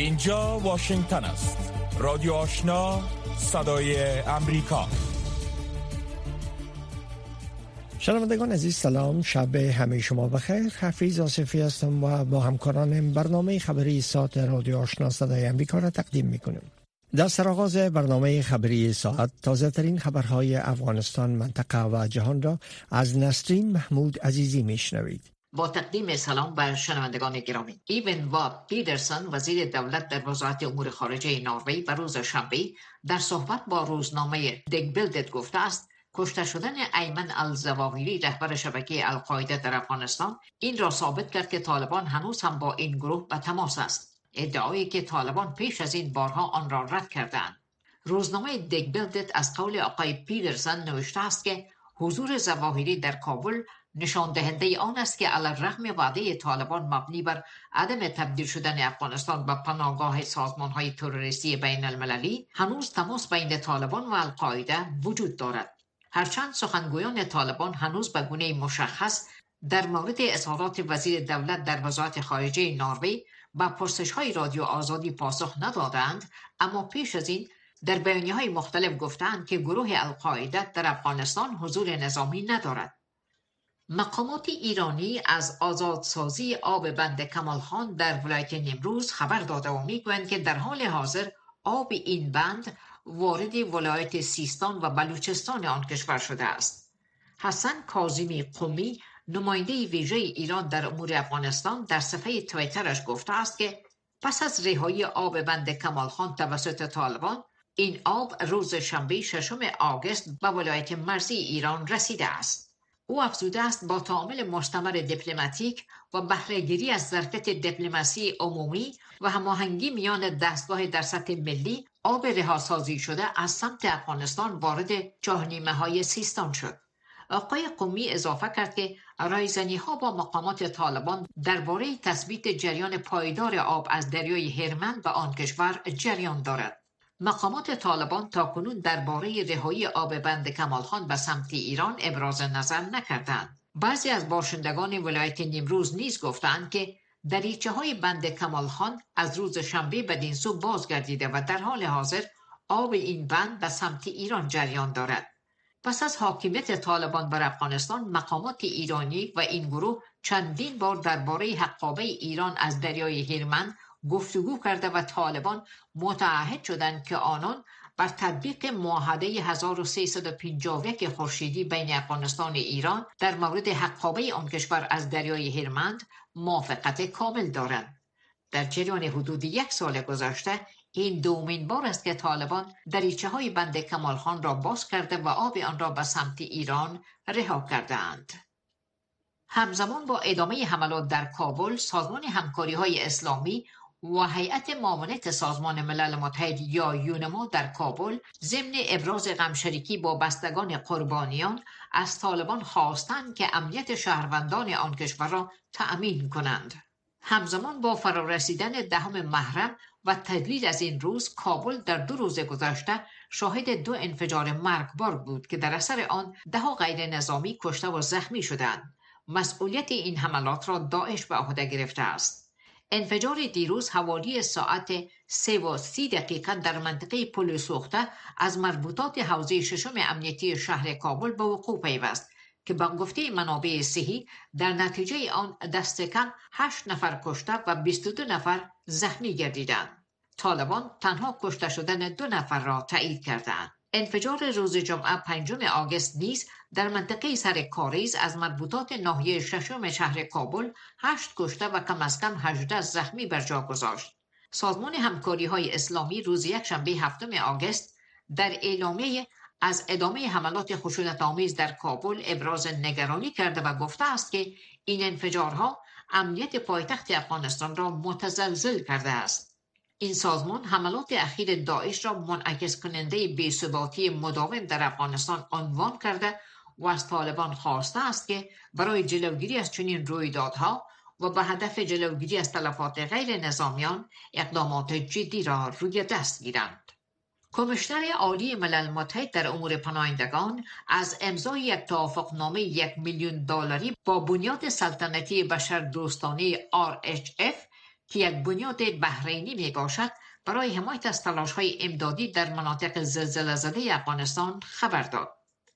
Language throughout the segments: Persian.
اینجا واشنگتن است. رادیو آشنا صدای امریکا. شنوندگان عزیز سلام. شب همه شما بخیر. حفیظ آصفی هستم و با همکارانم برنامه خبری ساعت رادیو آشنا صدای امریکا را تقدیم می‌کنیم. در سرآغاز برنامه خبری ساعت تازه ترین خبرهای افغانستان منطقه و جهان را از نسرین محمود عزیزی میشنوید. با تقدیم سلام بر شنوندگان گرامی. ایون و پیدرسون وزیر دولت در وزارت امور خارجه نروژ به روز شنبه در صحبت با روزنامه دگ گفته است کشته شدن ایمن الزواهری رهبر شبکه القاعده در افغانستان این را ثابت کرد که طالبان هنوز هم با این گروه به تماس است. ادعایی که طالبان پیش از این بارها آن را رد کردند روزنامه دگ از قول آقای پیدرسن نوشته است که حضور زواهری در کابل نشان دهنده آن است که رغم وعده طالبان مبنی بر عدم تبدیل شدن افغانستان به پناهگاه سازمان های تروریستی بین المللی هنوز تماس بین طالبان و القاعده وجود دارد. هرچند سخنگویان طالبان هنوز به گونه مشخص در مورد اظهارات وزیر دولت در وزارت خارجه نروژ با پرسش های رادیو آزادی پاسخ ندادند اما پیش از این در بیانیه های مختلف گفتند که گروه القاعده در افغانستان حضور نظامی ندارد. مقامات ایرانی از آزادسازی آب بند کمال خان در ولایت نیمروز خبر داده و می‌گویند که در حال حاضر آب این بند وارد ولایت سیستان و بلوچستان آن کشور شده است. حسن کاظمی قومی نماینده ویژه ایران در امور افغانستان در صفحه تویترش گفته است که پس از رهایی آب بند کمال خان توسط طالبان این آب روز شنبه ششم آگست به ولایت مرزی ایران رسیده است. او افزوده است با تعامل مستمر دیپلماتیک و بهرهگیری از ظرفیت دیپلماسی عمومی و هماهنگی میان دستگاه در سطح ملی آب رهاسازی شده از سمت افغانستان وارد چهارنیمه های سیستان شد. آقای قومی اضافه کرد که رایزنی ها با مقامات طالبان درباره تثبیت جریان پایدار آب از دریای هرمن به آن کشور جریان دارد. مقامات طالبان تاکنون درباره رهایی آب بند کمالخان به سمت ایران ابراز نظر نکردند. بعضی از باشندگان ولایت نیمروز نیز گفتند که دریچه های بند کمالخان از روز شنبه بدین سو بازگردیده و در حال حاضر آب این بند به سمت ایران جریان دارد. پس از حاکمیت طالبان بر افغانستان مقامات ایرانی و این گروه چندین بار درباره حقابه ایران از دریای هرمن گفتگو کرده و طالبان متعهد شدند که آنان بر تطبیق معاهده 1351 خورشیدی بین افغانستان و ایران در مورد حقابه آن کشور از دریای هرمند موافقت کامل دارند در جریان حدود یک سال گذشته این دومین بار است که طالبان دریچه های بند کمال خان را باز کرده و آب آن را به سمت ایران رها کرده اند. همزمان با ادامه حملات در کابل سازمان همکاری های اسلامی و هیئت معاونت سازمان ملل متحد یا یونما در کابل ضمن ابراز غمشریکی با بستگان قربانیان از طالبان خواستند که امنیت شهروندان آن کشور را تأمین کنند. همزمان با فرارسیدن دهم محرم و تدلیل از این روز کابل در دو روز گذشته شاهد دو انفجار مرگبار بود که در اثر آن ده غیر نظامی کشته و زخمی شدند. مسئولیت این حملات را داعش به عهده گرفته است. انفجار دیروز حوالی ساعت سه و سی دقیقه در منطقه پل سوخته از مربوطات حوزه ششم امنیتی شهر کابل به وقوع پیوست که با گفته منابع صحی در نتیجه آن دست کم هشت نفر کشته و 22 نفر زخمی گردیدند. طالبان تنها کشته شدن دو نفر را تایید کردند. انفجار روز جمعه پنجم آگست نیز در منطقه سر کاریز از مربوطات ناحیه ششم شهر کابل هشت کشته و کم از کم هجده زخمی بر جا گذاشت. سازمان همکاری های اسلامی روز یک شنبه هفتم آگست در اعلامیه از ادامه حملات خشونت آمیز در کابل ابراز نگرانی کرده و گفته است که این انفجارها امنیت پایتخت افغانستان را متزلزل کرده است. این سازمان حملات اخیر داعش را منعکس کننده بیثباتی مداوم در افغانستان عنوان کرده و از طالبان خواسته است که برای جلوگیری از چنین رویدادها و به هدف جلوگیری از تلفات غیر نظامیان اقدامات جدی را روی دست گیرند. کمشنر عالی ملل متحد در امور پناهندگان از امضای یک توافقنامه یک میلیون دلاری با بنیاد سلطنتی بشر دوستانه RHF که یک بنیاد بحرینی می باشد برای حمایت از تلاش های امدادی در مناطق زلزله زده افغانستان خبر داد.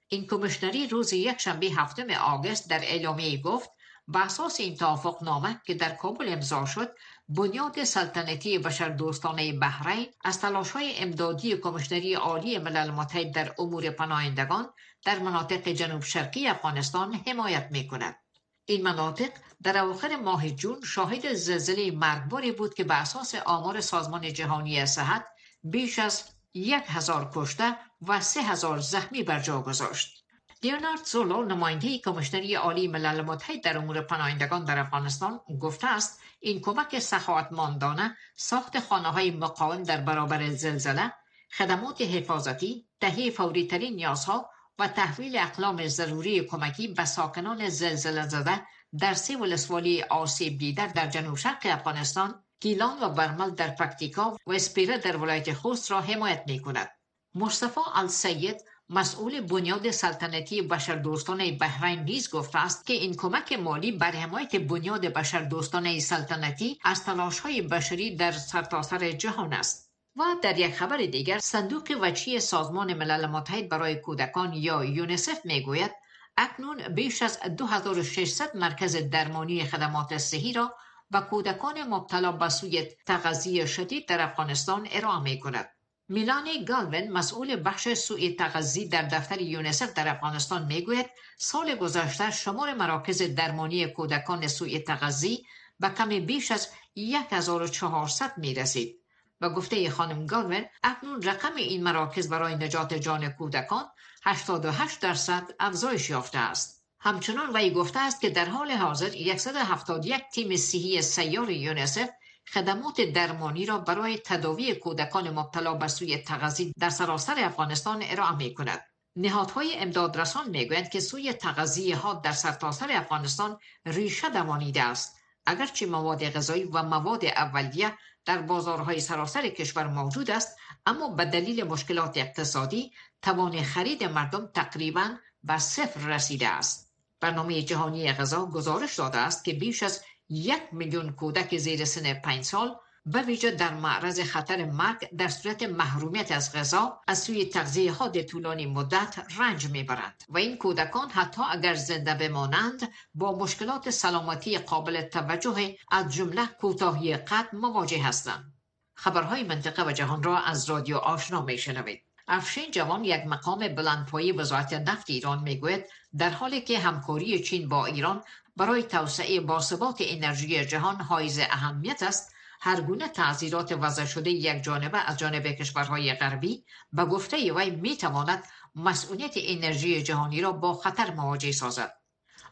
این کمیشنری روز یک شنبه هفتم آگست در اعلامیه گفت به اساس این توافق نامه که در کابل امضا شد بنیاد سلطنتی دوستانه بحرین از تلاش های امدادی کمیشنری عالی ملل متحد در امور پناهندگان در مناطق جنوب شرقی افغانستان حمایت می کند. این مناطق در اواخر ماه جون شاهد زلزله مرگباری بود که به اساس آمار سازمان جهانی صحت بیش از یک هزار کشته و سه هزار زخمی بر جا گذاشت. لیونارد زولو نماینده کمیشنری عالی ملل متحد در امور پناهندگان در افغانستان گفته است این کمک سخاوتمندانه ساخت خانه های مقاوم در برابر زلزله خدمات حفاظتی تهیه فوری ترین نیازها و تحویل اقلام ضروری کمکی به ساکنان زلزله زده در سه ولسوالی آسیب دیده در جنوب شرق افغانستان گیلان و برمل در پکتیکا و اسپیره در ولایت خوست را حمایت می کند. مصطفی السید مسئول بنیاد سلطنتی بشردوستانه بحرین نیز گفته است که این کمک مالی بر حمایت بنیاد بشردوستانه سلطنتی از های بشری در سرتاسر جهان است و در یک خبر دیگر صندوق وچی سازمان ملل متحد برای کودکان یا یونیسف می‌گوید اکنون بیش از 2600 مرکز درمانی خدمات صحی را و کودکان مبتلا به سوی تغذیه شدید در افغانستان ارائه می کند. میلانی گالون مسئول بخش سوی تغذی در دفتر یونسف در افغانستان می‌گوید سال گذشته شمار مراکز درمانی کودکان سوی تغذی به کمی بیش از 1400 می رسید. و گفته خانم گالون اکنون رقم این مراکز برای نجات جان کودکان 88 درصد افزایش یافته است. همچنان وی گفته است که در حال حاضر 171 تیم صحی سیار یونسف خدمات درمانی را برای تداوی کودکان مبتلا به سوی تغذی در سراسر افغانستان ارائه می کند. نهادهای امدادرسان می‌گویند که سوی تغذی ها در سرتاسر افغانستان ریشه دوانیده است اگرچه مواد غذایی و مواد اولیه در بازارهای سراسر کشور موجود است اما به دلیل مشکلات اقتصادی توان خرید مردم تقریبا به صفر رسیده است. برنامه جهانی غذا گزارش داده است که بیش از یک میلیون کودک زیر سن پنج سال به ویژه در معرض خطر مرگ در صورت محرومیت از غذا از سوی تغذیه ها طولانی مدت رنج می‌برند و این کودکان حتی اگر زنده بمانند با مشکلات سلامتی قابل توجه از جمله کوتاهی قد مواجه هستند. خبرهای منطقه و جهان را از رادیو آشنا میشنوید. افشین جوان یک مقام بلندپایه وزارت نفت ایران می‌گوید در حالی که همکاری چین با ایران برای توسعه باثبات انرژی جهان حائز اهمیت است هر گونه تعذیرات وضع شده یک جانبه از جانب کشورهای غربی به گفته وی می تواند مسئولیت انرژی جهانی را با خطر مواجه سازد.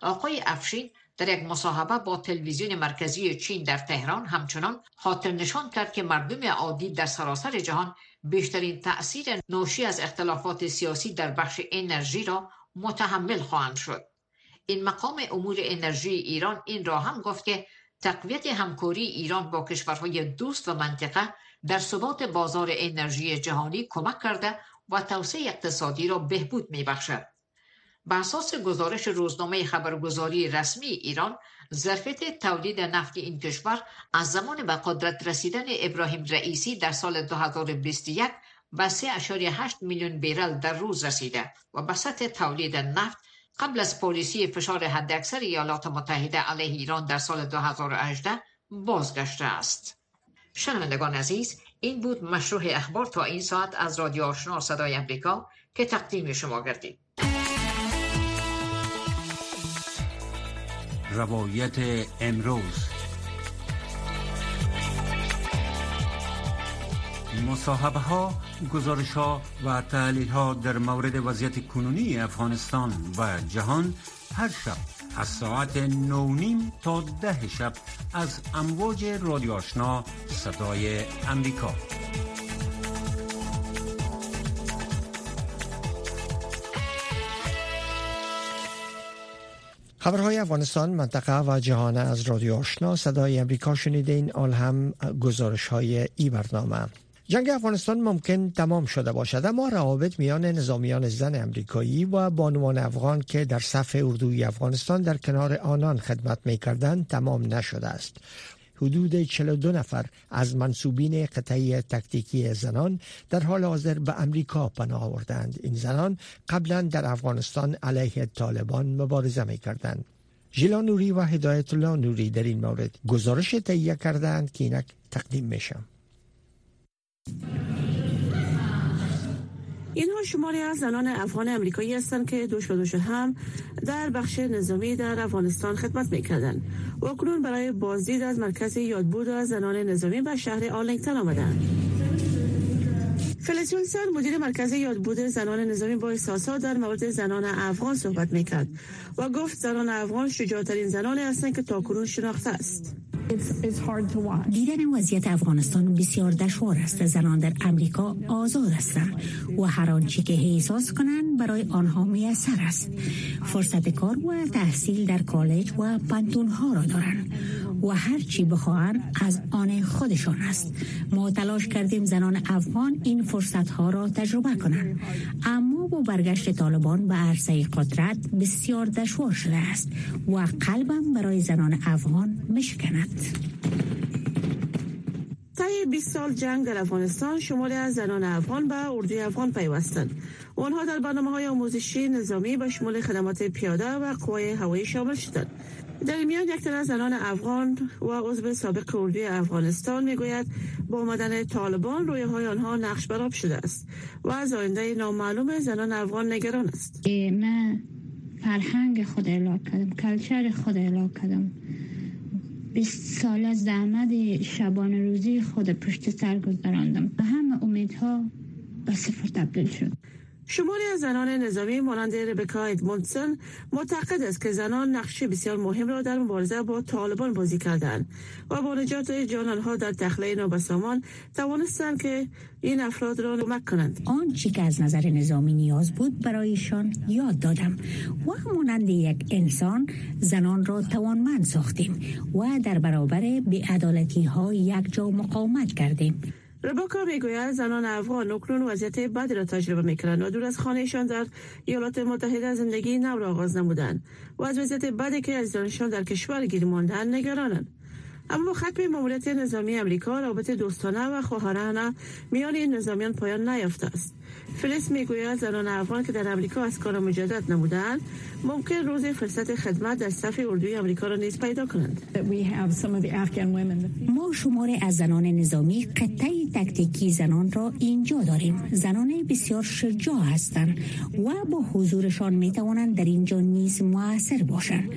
آقای افشین در یک مصاحبه با تلویزیون مرکزی چین در تهران همچنان خاطر نشان کرد که مردم عادی در سراسر جهان بیشترین تأثیر ناشی از اختلافات سیاسی در بخش انرژی را متحمل خواهند شد. این مقام امور انرژی ایران این را هم گفت که تقویت همکاری ایران با کشورهای دوست و منطقه در ثبات بازار انرژی جهانی کمک کرده و توسعه اقتصادی را بهبود می بخشد. به اساس گزارش روزنامه خبرگزاری رسمی ایران ظرفیت تولید نفت این کشور از زمان به قدرت رسیدن ابراهیم رئیسی در سال 2021 به 3.8 میلیون بیرل در روز رسیده و به سطح تولید نفت قبل از پالیسی فشار حداکثر ایالات متحده علیه ایران در سال 2018 بازگشته است. شنوندگان عزیز این بود مشروع اخبار تا این ساعت از رادیو آشنا صدای امریکا که تقدیم شما گردید. روایت امروز مصاحبه ها، گزارش ها و تحلیل ها در مورد وضعیت کنونی افغانستان و جهان هر شب از ساعت نیم تا ده شب از امواج رادیو آشنا صدای امریکا خبرهای افغانستان منطقه و جهان از رادیو آشنا صدای امریکا شنیدین آل هم گزارش های ای برنامه. جنگ افغانستان ممکن تمام شده باشد اما روابط میان نظامیان زن امریکایی و بانوان افغان که در صف اردوی افغانستان در کنار آنان خدمت می کردن تمام نشده است. حدود 42 نفر از منصوبین قطعی تکتیکی زنان در حال حاضر به امریکا پناه آوردند. این زنان قبلا در افغانستان علیه طالبان مبارزه می کردند ژیلا نوری و هدایت الله نوری در این مورد گزارش تهیه کردند که اینک تقدیم میشم. اینها شماری از زنان افغان امریکایی هستند که دوش به دوش هم در بخش نظامی در افغانستان خدمت می‌کردند. و اکنون برای بازدید از مرکز یادبود از زنان نظامی به شهر آرلینگتن آمدند. فلیس مدیر مرکز یادبود زنان نظامی با احساسات در مورد زنان افغان صحبت می‌کرد و گفت زنان افغان شجاعترین زنانی هستند که تاکنون شناخته است. دیدن وضعیت افغانستان بسیار دشوار است. زنان در امریکا آزاد هستند و هر آنچه که احساس کنند برای آنها میسر است. فرصت کار و تحصیل در کالج و پنتون ها را دارند و هر چی بخواهند از آن خودشان است. ما تلاش کردیم زنان افغان این فرصت ها را تجربه کنند. اما با برگشت طالبان به عرصه قدرت بسیار دشوار شده است و قلبم برای زنان افغان مشکند طی 20 سال جنگ در افغانستان شماری از زنان افغان به اردوی افغان پیوستند. آنها در برنامه های آموزشی نظامی به شمول خدمات پیاده و قوای هوایی شامل شدند. در میان یک از زنان افغان و عضو سابق اردوی افغانستان می‌گوید با آمدن طالبان روی های آنها نقش براب شده است و از آینده نامعلوم زنان افغان نگران است. من فرهنگ خود اعلا کردم کلچر خود اعلا کردم. 20 سال زحمت شبان روزی خود پشت سر گذراندم و همه امیدها به صفر تبدیل شد. شماری از زنان نظامی مانند ربکا ادموندسون معتقد است که زنان نقش بسیار مهم را در مبارزه با طالبان بازی کردند و با نجات جان آنها در تخلیه نابسامان توانستند که این افراد را کمک کنند. آنچه که از نظر نظامی نیاز بود برایشان یاد دادم. و مانند یک انسان زنان را توانمند ساختیم و در برابر بیعدالتی ها یک جا مقاومت کردیم. رباکا می‌گوید زنان افغان اکنون وضعیت بدی را تجربه می‌کنند و دور از خانهشان در ایالات متحده زندگی نو را آغاز نمودند و از وضعیت بدی که از دانشان در کشور گیر ماندن نگرانند. اما ختم ماموریت نظامی امریکا رابطه دوستانه و خواهرانه میان این نظامیان پایان نیافته است. فلیس می‌گوید زنان افغان که در امریکا از کار مجدد نمودند ممکن روز فرصت خدمت در صف اردوی امریکا را نیز پیدا کنند. ما شمار از زنان نظامی قطعه تکتیکی زنان را اینجا داریم. زنان بسیار شجاع هستند و با حضورشان می توانند در اینجا نیز موثر باشند.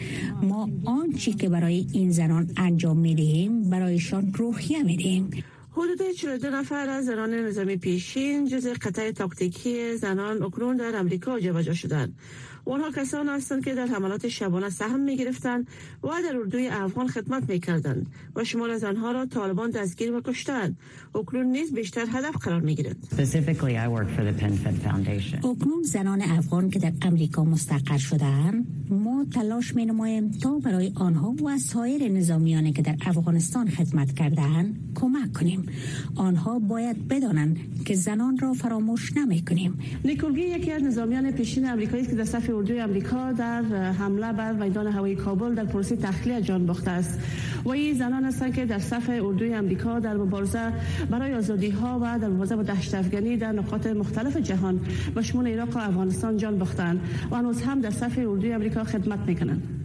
ما آنچه که برای این زنان انجام می دهیم برایشان روحیه می دهیم حدود 42 نفر از زنان نظامی پیشین جز قطعه تاکتیکی زنان اکنون در امریکا جابجا شدند. اونها کسان هستند که در حملات شبانه سهم می گرفتند و در اردوی افغان خدمت می کردند و شمال از آنها را طالبان دستگیر و کشتند. اکنون نیز بیشتر هدف قرار می گیرند اکنون زنان افغان که در امریکا مستقر شدهاند ما تلاش می نماییم تا برای آنها و سایر نظامیانی که در افغانستان خدمت کردهاند کمک کنیم. آنها باید بدانند که زنان را فراموش نمی کنیم نیکولگی یکی از نظامیان پیشین امریکایی که در صف اردوی امریکا در حمله بر میدان هوایی کابل در پروسه تخلیه جان باخته است. و این زنان هستند که در صف اردوی امریکا در مبارزه برای آزادی ها و در مبارزه با دهشت در نقاط مختلف جهان و شمول عراق و افغانستان جان باختند. و هنوز هم در صف اردوی امریکا خدمت می‌کنند.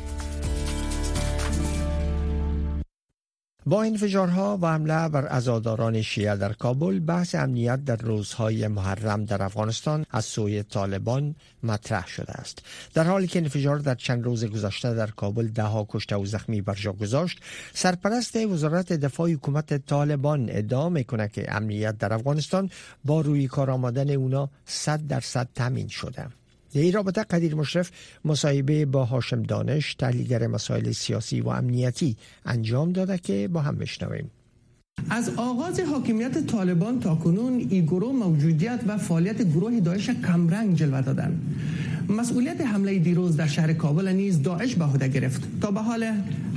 با انفجارها و حمله بر ازاداران شیعه در کابل بحث امنیت در روزهای محرم در افغانستان از سوی طالبان مطرح شده است. در حالی که انفجار در چند روز گذشته در کابل ده ها کشته و زخمی بر جا گذاشت سرپرست وزارت دفاع حکومت طالبان ادعا می‌کنه که امنیت در افغانستان با روی کار آمدن اونا صد درصد تامین شده. در این رابطه قدیر مشرف مصاحبه با هاشم دانش تحلیلگر مسائل سیاسی و امنیتی انجام داده که با هم بشنویم. از آغاز حاکمیت طالبان تا کنون ای گروه موجودیت و فعالیت گروه داعش کمرنگ جلوه دادن. مسئولیت حمله دیروز در شهر کابل نیز داعش به عهده گرفت. تا به حال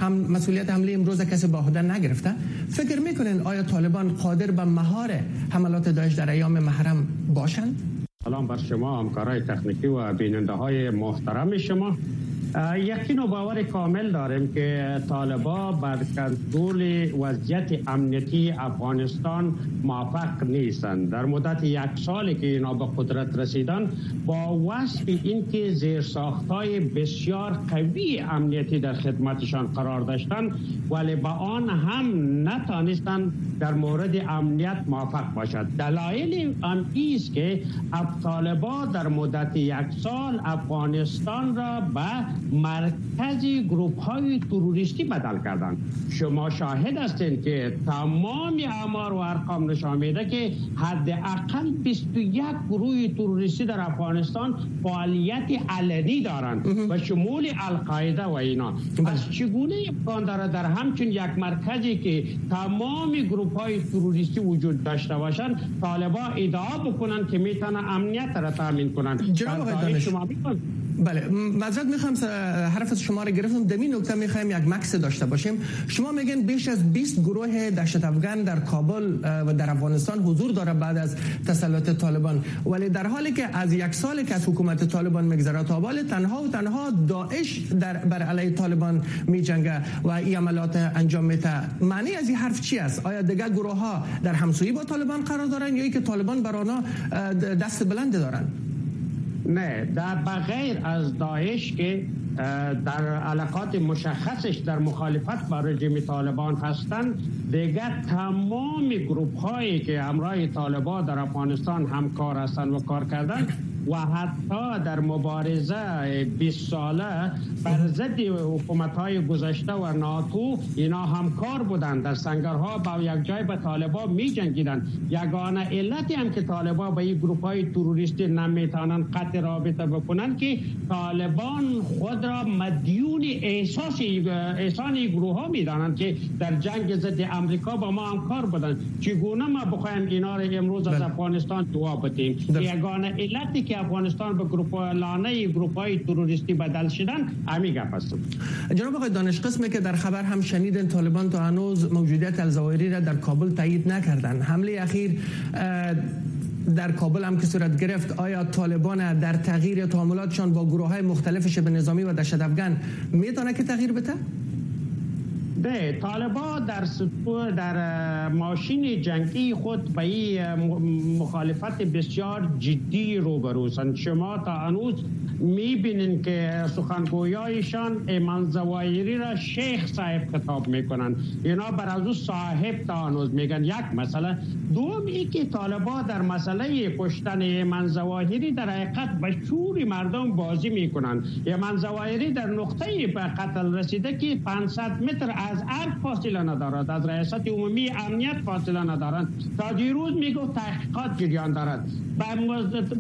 هم مسئولیت حمله امروز کسی به عهده نگرفته. فکر می‌کنین آیا طالبان قادر به مهار حملات داعش در ایام محرم باشند؟ سلام بر شما همکارای تکنیکی و بیننده های محترم شما. یقین و باور کامل داریم که طالبا بر کنترل وضعیت امنیتی افغانستان موفق نیستند. در مدت یک سالی که اینا به قدرت رسیدن با وصف اینکه زیر ساختای بسیار قوی امنیتی در خدمتشان قرار داشتن ولی با آن هم نتانستند در مورد امنیت موفق باشد. دلایل هم است که طالبا در مدت یک سال افغانستان را به مرکزی گروپ های تروریستی بدل کردن شما شاهد هستید که تمام امار و ارقام نشان میده که حداقل 21 گروه تروریستی در افغانستان فعالیت علنی دارند و شمول القاعده و اینا. پس چگونه امکان داره در همچون یک مرکزی که تمام گروپ های تروریستی وجود داشته باشند طالبا ادعا بکنن که می‌تونن امنیت را تامین کنند. جناب شما بله. معذرت می‌خوام حرف شما رو گرفتم. دمی نکته می‌خوایم یک مکس داشته باشیم. شما میگن بیش از 20 گروه دهشت افغان در کابل و در افغانستان حضور داره بعد از تسلط طالبان. ولی در حالی که از یک سال که از حکومت طالبان میگذره تا تنها و تنها داعش در بر علیه طالبان میجنگه و این عملات انجام میده. معنی از این حرف چی است؟ آیا دیگه گروه ها در همسویی با طالبان قرار دارن یا ای که طالبان بر آنها دست بلند دارن؟ نه در بغیر از داعش که در علاقات مشخصش در مخالفت با رژیم طالبان هستند دیگر تمام گروپ هایی که همراه طالبان در افغانستان همکار هستند و کار کردن و حتی در مبارزه 20 ساله بر ضد حکومت های گذشته و ناتو اینا همکار بودند. در سنگرها با یک جای به طالبا می جنگیدن یگانه علتی هم که طالبا به این گروپ های تروریستی نمی‌تونن قطع رابطه بکنن که طالبان خود را مدیون احساس احسان گروه ها می‌دانند که در جنگ ضد امریکا با ما همکار بودند. چگونه ما بخوایم اینا را امروز از بله. افغانستان دعا بدیم یگانه علتی که افغانستان به گروپ لانه گروپ های تروریستی بدل شدن امی گپ است جناب آقای دانش قسمی که در خبر هم شنیدن طالبان تا هنوز موجودیت الزوایری را در کابل تایید نکردن حمله اخیر در کابل هم که صورت گرفت آیا طالبان در تغییر تعاملاتشان با گروه های مختلف شبه نظامی و دشت افغان می‌تونه که تغییر بده؟ به طالبا در در ماشین جنگی خود به این مخالفت بسیار جدی روبروسند شما تا هنوز می‌بینین که سخنگویایشان ایمان زوایری را شیخ صاحب خطاب می‌کنن. اینا بر از او صاحب تا هنوز میگن. یک مسئله. دوم ای که طالبا در مسئله کشتن ایمان زواهری در حقیقت به شور مردم بازی می‌کنن. ایمان زواهری در نقطه به قتل رسیده که 500 متر از ارگ فاصله ندارد. از رئیست عمومی امنیت فاصله ندارند تا دیروز میگو تحقیقات جریان دارد.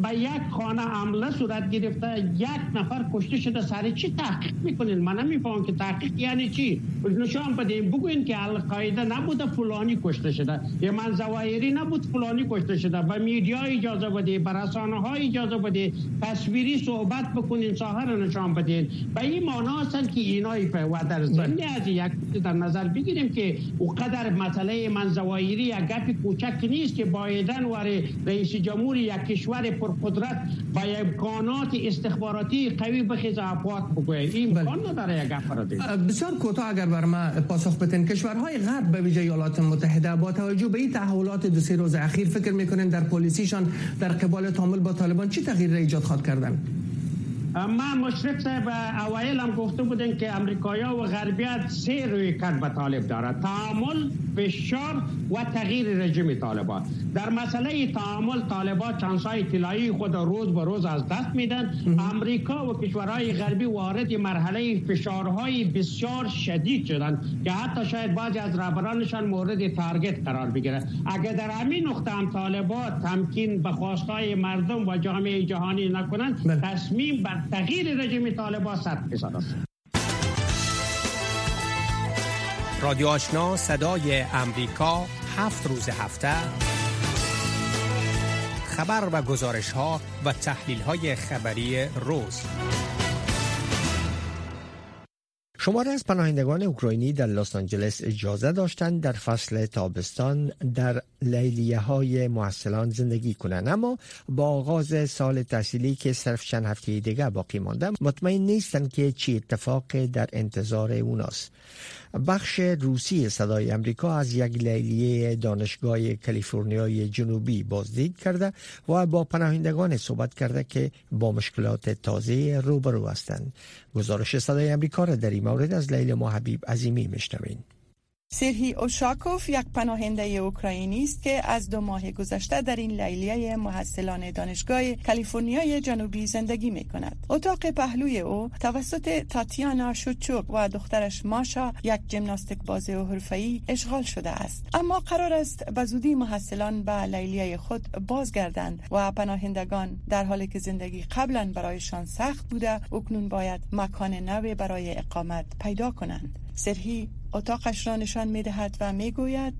به یک خانه عمله صورت گرفته. یک نفر کشته شده سر چی تحقیق می‌کنین؟ من نمیفهم که تحقیق یعنی چی؟ نشان بدین بگوین که القاعده نبوده فلانی کشته شده. یه من زوایری نبود فلانی کشته شده. به میدیا اجازه بده به رسانه های اجازه بده تصویری صحبت بکنین ساحر نشان بدین. به این معنا هستن که اینای و در ضمن از یک در نظر بگیریم که او قدر مسئله من زوایری یک گپ کوچک نیست که بایدن و رئیس جمهور یک کشور پرقدرت با امکانات استخباراتی قوی بخیز افوات بگوید این بله. امکان نداره یک بسیار کوتاه اگر بر ما پاسخ بتین کشورهای غرب به ویژه ایالات متحده با توجه به این تحولات دو سه روز اخیر فکر می‌کنین در پلیسیشان در قبال تعامل با طالبان چی تغییر ایجاد خواد کردن؟ ما مشرف صاحب اوایل هم گفته بودن که امریکایا و غربیت سه روی کرد به طالب دارد تعامل فشار و تغییر رژیم طالبان. در مسئله تعامل طالبان چانسای طلایی خود روز به روز از دست میدن. امریکا و کشورهای غربی وارد مرحله فشارهای بسیار شدید شدن که حتی شاید بعضی از رهبرانشان مورد تارگت قرار بگیره اگر در همین نقطه هم طالبان تمکین به خواستای مردم و جامعه جهانی نکنند بله. تصمیم بر تغییر رژیم طالبان صد است. رادیو آشنا صدای امریکا هفت روز هفته. خبر و گزارش ها و تحلیل های خبری روز. شماره از پناهندگان اوکراینی در لس آنجلس اجازه داشتند در فصل تابستان در لیلیه های محصلان زندگی کنند. اما با آغاز سال تحصیلی که صرف چند هفته دیگه باقی مانده مطمئن نیستند که چی اتفاق در انتظار اوناست. بخش روسی صدای امریکا از یک لیلیه دانشگاه کالیفرنیای جنوبی بازدید کرده و با پناهندگان صحبت کرده که با مشکلات تازه روبرو هستند. گزارش صدای امریکا را در این مورد از لیل محبیب عظیمی میشنوین. سرهی اوشاکوف یک پناهنده اوکراینی است که از دو ماه گذشته در این لیلیه محصلان دانشگاه کالیفرنیای جنوبی زندگی می کند. اتاق پهلوی او توسط تاتیانا شوچوک و دخترش ماشا یک جمناستیک باز و حرفه‌ای اشغال شده است. اما قرار است به زودی محصلان به لیلیه خود بازگردند و پناهندگان در حالی که زندگی قبلا برایشان سخت بوده اکنون باید مکان نوی برای اقامت پیدا کنند. سرهی اتاقش را نشان می دهد و می گوید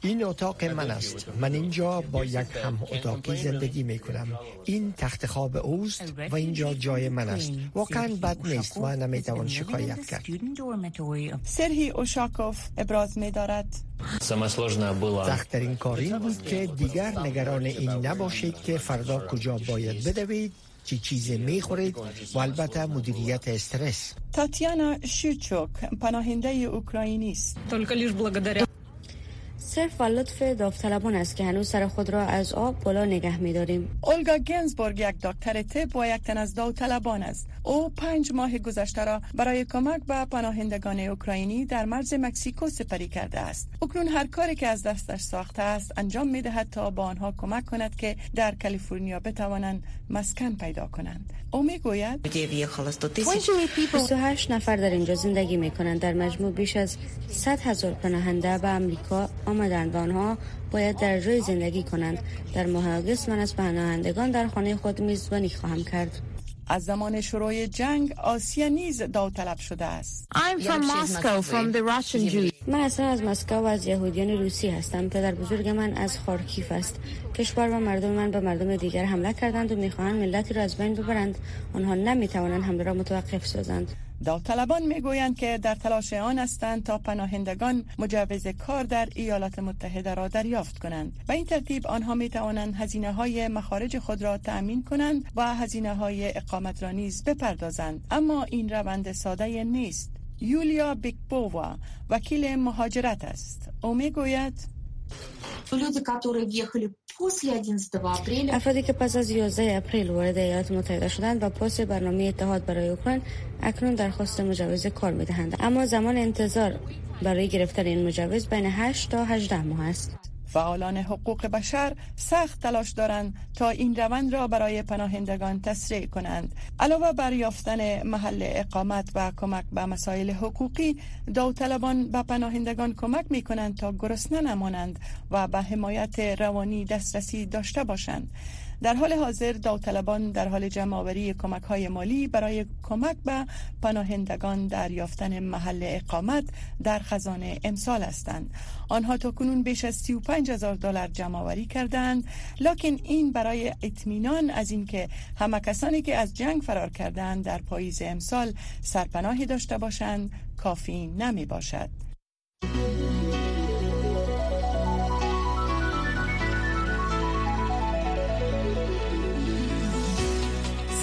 این اتاق من است. من اینجا با یک هم اتاقی زندگی می کنم این تخت خواب اوست و اینجا جای من است. واقعا بد نیست. و نمی توان شکایت کرد. سرهی اوشاکوف ابراز می دارد سختترین کار این بود که دیگر نگران این نباشید که فردا کجا باید بدوید. چی چیز می خورید و البته مدیریت استرس. تاتیانا شوچوک پناهنده اوکراینی است. صرف و لطف داوطلبان است که هنوز سر خود را از آب بالا نگه می داریم. اولگا گنزبورگ یک دکتر طب و یک تن از داوطلبان است. او پنج ماه گذشته را برای کمک به پناهندگان اوکراینی در مرز مکسیکو سپری کرده است. اکنون هر کاری که از دستش ساخته است انجام می دهد تا با آنها کمک کند که در کالیفرنیا بتوانند مسکن پیدا کنند. او می گوید 28 نفر در اینجا زندگی می کنند. در مجموع بیش از 100 هزار پناهنده به امریکا آمدند و آنها باید در جای زندگی کنند. در ماه آگست من از پناهندگان در خانه خود میزبانی خواهم کرد. از زمان شروع جنگ آسیا نیز داوطلب شده است. من اصلا از مسکو و از یهودیان روسی هستم. پدر بزرگ من از خارکیف است. کشور و مردم من به مردم دیگر حمله کردند و می‌خواهند ملتی را از بین ببرند. آنها نمی‌توانند حمله را متوقف سازند. داوطلبان می‌گویند که در تلاش آن هستند تا پناهندگان مجوز کار در ایالات متحده را دریافت کنند و این ترتیب آنها می توانند هزینه های مخارج خود را تأمین کنند و هزینه های اقامت را نیز بپردازند. اما این روند ساده نیست. یولیا بیکبووا وکیل مهاجرت است. او می‌گوید افرادی که پس از 11 اپریل وارد ایالات متحده شدند و پاس برنامه اتحاد برای اوکراین اکنون درخواست مجوز کار می دهند اما زمان انتظار برای گرفتن این مجوز بین 8 تا 18 ماه است فعالان حقوق بشر سخت تلاش دارند تا این روند را برای پناهندگان تسریع کنند. علاوه بر یافتن محل اقامت و کمک به مسائل حقوقی داوطلبان به پناهندگان کمک می کنند تا گرسنه نمانند و به حمایت روانی دسترسی داشته باشند. در حال حاضر داوطلبان در حال جمع کمک های مالی برای کمک به پناهندگان در یافتن محل اقامت در خزانه امسال هستند. آنها تا کنون بیش از 35 هزار دلار جمع آوری کردند. لکن این برای اطمینان از اینکه همه کسانی که از جنگ فرار کردند در پاییز امسال سرپناهی داشته باشند کافی نمی باشد.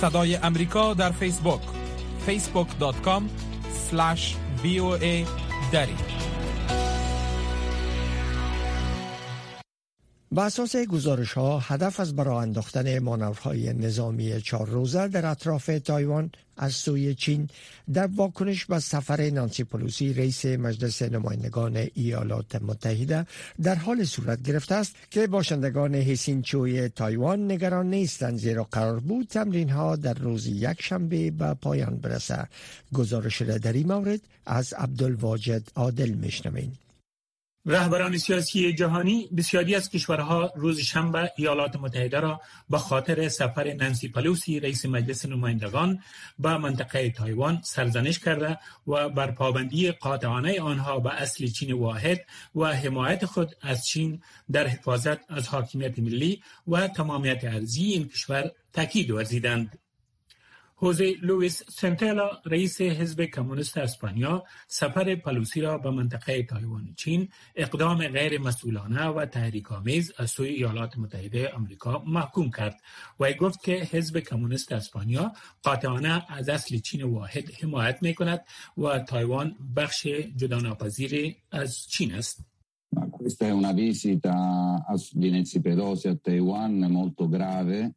صدای امریکا در فیسبوک facebook.com slash دری. به اساس گزارش ها هدف از برای انداختن مانورهای نظامی چهار روزه در اطراف تایوان از سوی چین در واکنش به سفر نانسی پلوسی رئیس مجلس نمایندگان ایالات متحده در حال صورت گرفته است که باشندگان هیسین چوی تایوان نگران نیستند زیرا قرار بود تمرین ها در روز یک شنبه به پایان برسه گزارش را در این مورد از عبدالواجد عادل میشنویم رهبران سیاسی جهانی بسیاری از کشورها روز شنبه ایالات متحده را به خاطر سفر نانسی پلوسی رئیس مجلس نمایندگان به منطقه تایوان سرزنش کرده و بر پابندی قاطعانه آنها به اصل چین واحد و حمایت خود از چین در حفاظت از حاکمیت ملی و تمامیت ارضی این کشور تاکید ورزیدند. خوزه لویس سنتلا رئیس حزب کمونیست اسپانیا سفر پلوسی را به منطقه تایوان چین اقدام غیر مسئولانه و تحریک آمیز از سوی ایالات متحده آمریکا محکوم کرد و گفت که حزب کمونیست اسپانیا قاطعانه از اصل چین واحد حمایت می کند و تایوان بخش جداناپذیر از چین است. Questa è una visita di Nancy Pelosi a Taiwan molto grave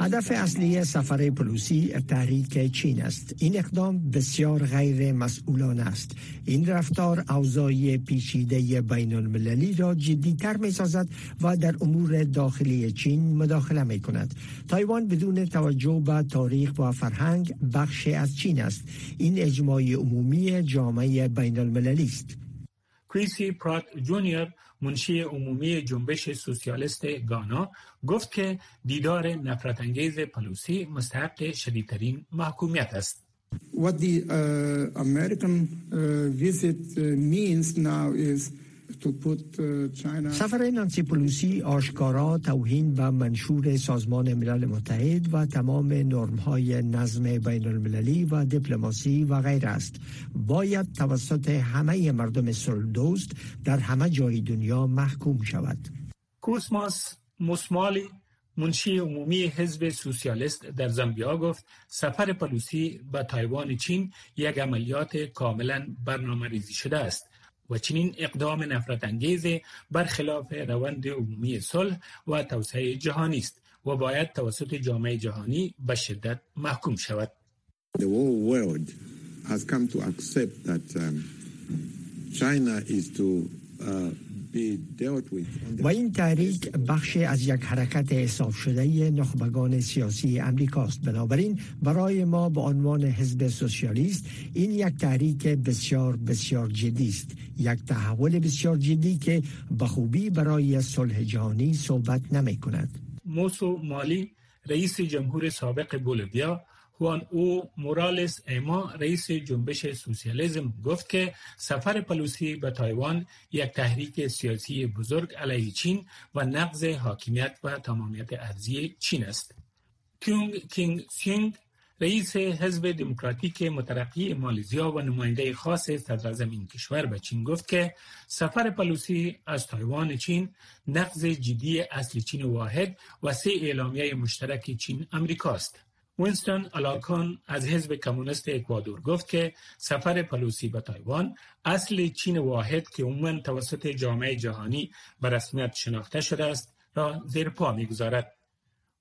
هدف اصلی سفر پلوسی تحریک چین است این اقدام بسیار غیر مسئولانه است این رفتار اوضاع پیچیده بین المللی را جدیتر می سازد و در امور داخلی چین مداخله می کند تایوان بدون توجه به تاریخ و فرهنگ بخش از چین است این اجماع عمومی جامعه بین المللی است کریسی پرات جونیور منشی عمومی جنبش سوسیالیست گانا گفت که دیدار نفرت انگیز پلوسی مستحق شدیدترین محکومیت است. What the uh, American uh, visit uh, means now is سفر نانسی پلوسی آشکارا توهین به منشور سازمان ملل متحد و تمام های نظم بین المللی و دیپلماسی و غیره است. باید توسط همه مردم صلح‌دوست در همه جای دنیا محکوم شود. کوسماس مسمالی منشی عمومی حزب سوسیالیست در زامبیا گفت سفر پلوسی به تایوان چین یک عملیات کاملا برنامه ریزی شده است. و چنین اقدام نفرت انگیز برخلاف روند عمومی صلح و توسعه جهانی است و باید توسط جامعه جهانی به شدت محکوم شود. The whole world has come to accept that um, China is to uh, و این تحریک بخش از یک حرکت حساب شده نخبگان سیاسی امریکاست. بنابراین برای ما به عنوان حزب سوسیالیست این یک تحریک بسیار بسیار جدی است. یک تحول بسیار جدی که به خوبی برای صلح جهانی صحبت نمی کند. موسو مالی رئیس جمهور سابق بولیویا خوان ایوو مورالس آیما رئیس جنبش سوسیالیزم گفت که سفر پلوسی به تایوان یک تحریک سیاسی بزرگ علیه چین و نقض حاکمیت و تمامیت ارضی چین است. کیونگ کینگ سینگ رئیس حزب دموکراتیک مترقی مالیزیا و نماینده خاص صدر این کشور به چین گفت که سفر پلوسی از تایوان چین نقض جدی اصل چین واحد و سه اعلامیه مشترک چین امریکاست. وینستون الاکان از حزب کمونیست اکوادور گفت که سفر پلوسی به تایوان اصل چین واحد که عموما توسط جامعه جهانی به رسمیت شناخته شده است را زیر پا می‌گذارد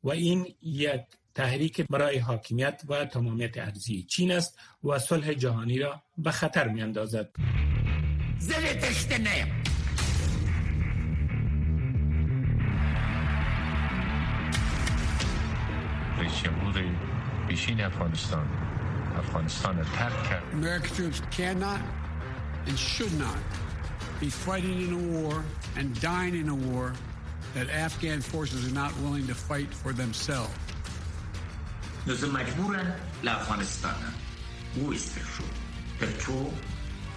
و این یک تحریک برای حاکمیت و تمامیت ارزی چین است و صلح جهانی را به خطر می اندازد. رئیس جمهور پیشین افغانستان افغانستان ترک کرد American troops cannot and should not be fighting in a war and dying in a war that Afghan forces are not willing to fight for themselves. نو مجبورن لافغانستان وایستل شو ترڅو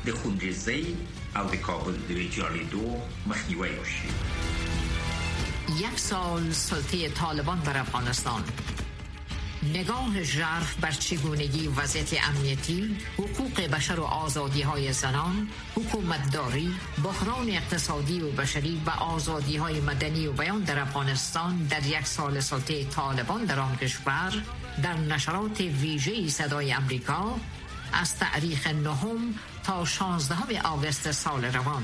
د خونریزۍ او د کابل د ویجاړېدو مخنیوی وشي یک سال سلطه طالبان بر افغانستان نگاه ژرف بر چگونگی وضعیت امنیتی، حقوق بشر و آزادی های زنان، حکومتداری، بحران اقتصادی و بشری و آزادی های مدنی و بیان در افغانستان در یک سال سلطه طالبان در آن کشور در نشرات ویژه صدای امریکا از تاریخ نهم تا 16 آگوست سال روان.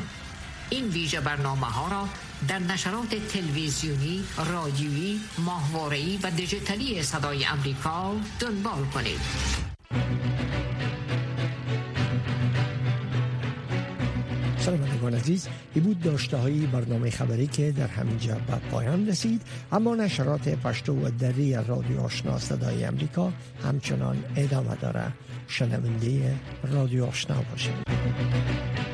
این ویژه برنامه ها را در نشرات تلویزیونی، رادیویی، ماهواره‌ای و دیجیتالی صدای امریکا دنبال کنید. شنوندگان عزیز ای بود داشته های برنامه خبری که در همینجا به پایان رسید. اما نشرات پشتو و دری رادیو آشنا صدای امریکا همچنان ادامه داره. شنونده رادیو آشنا باشید.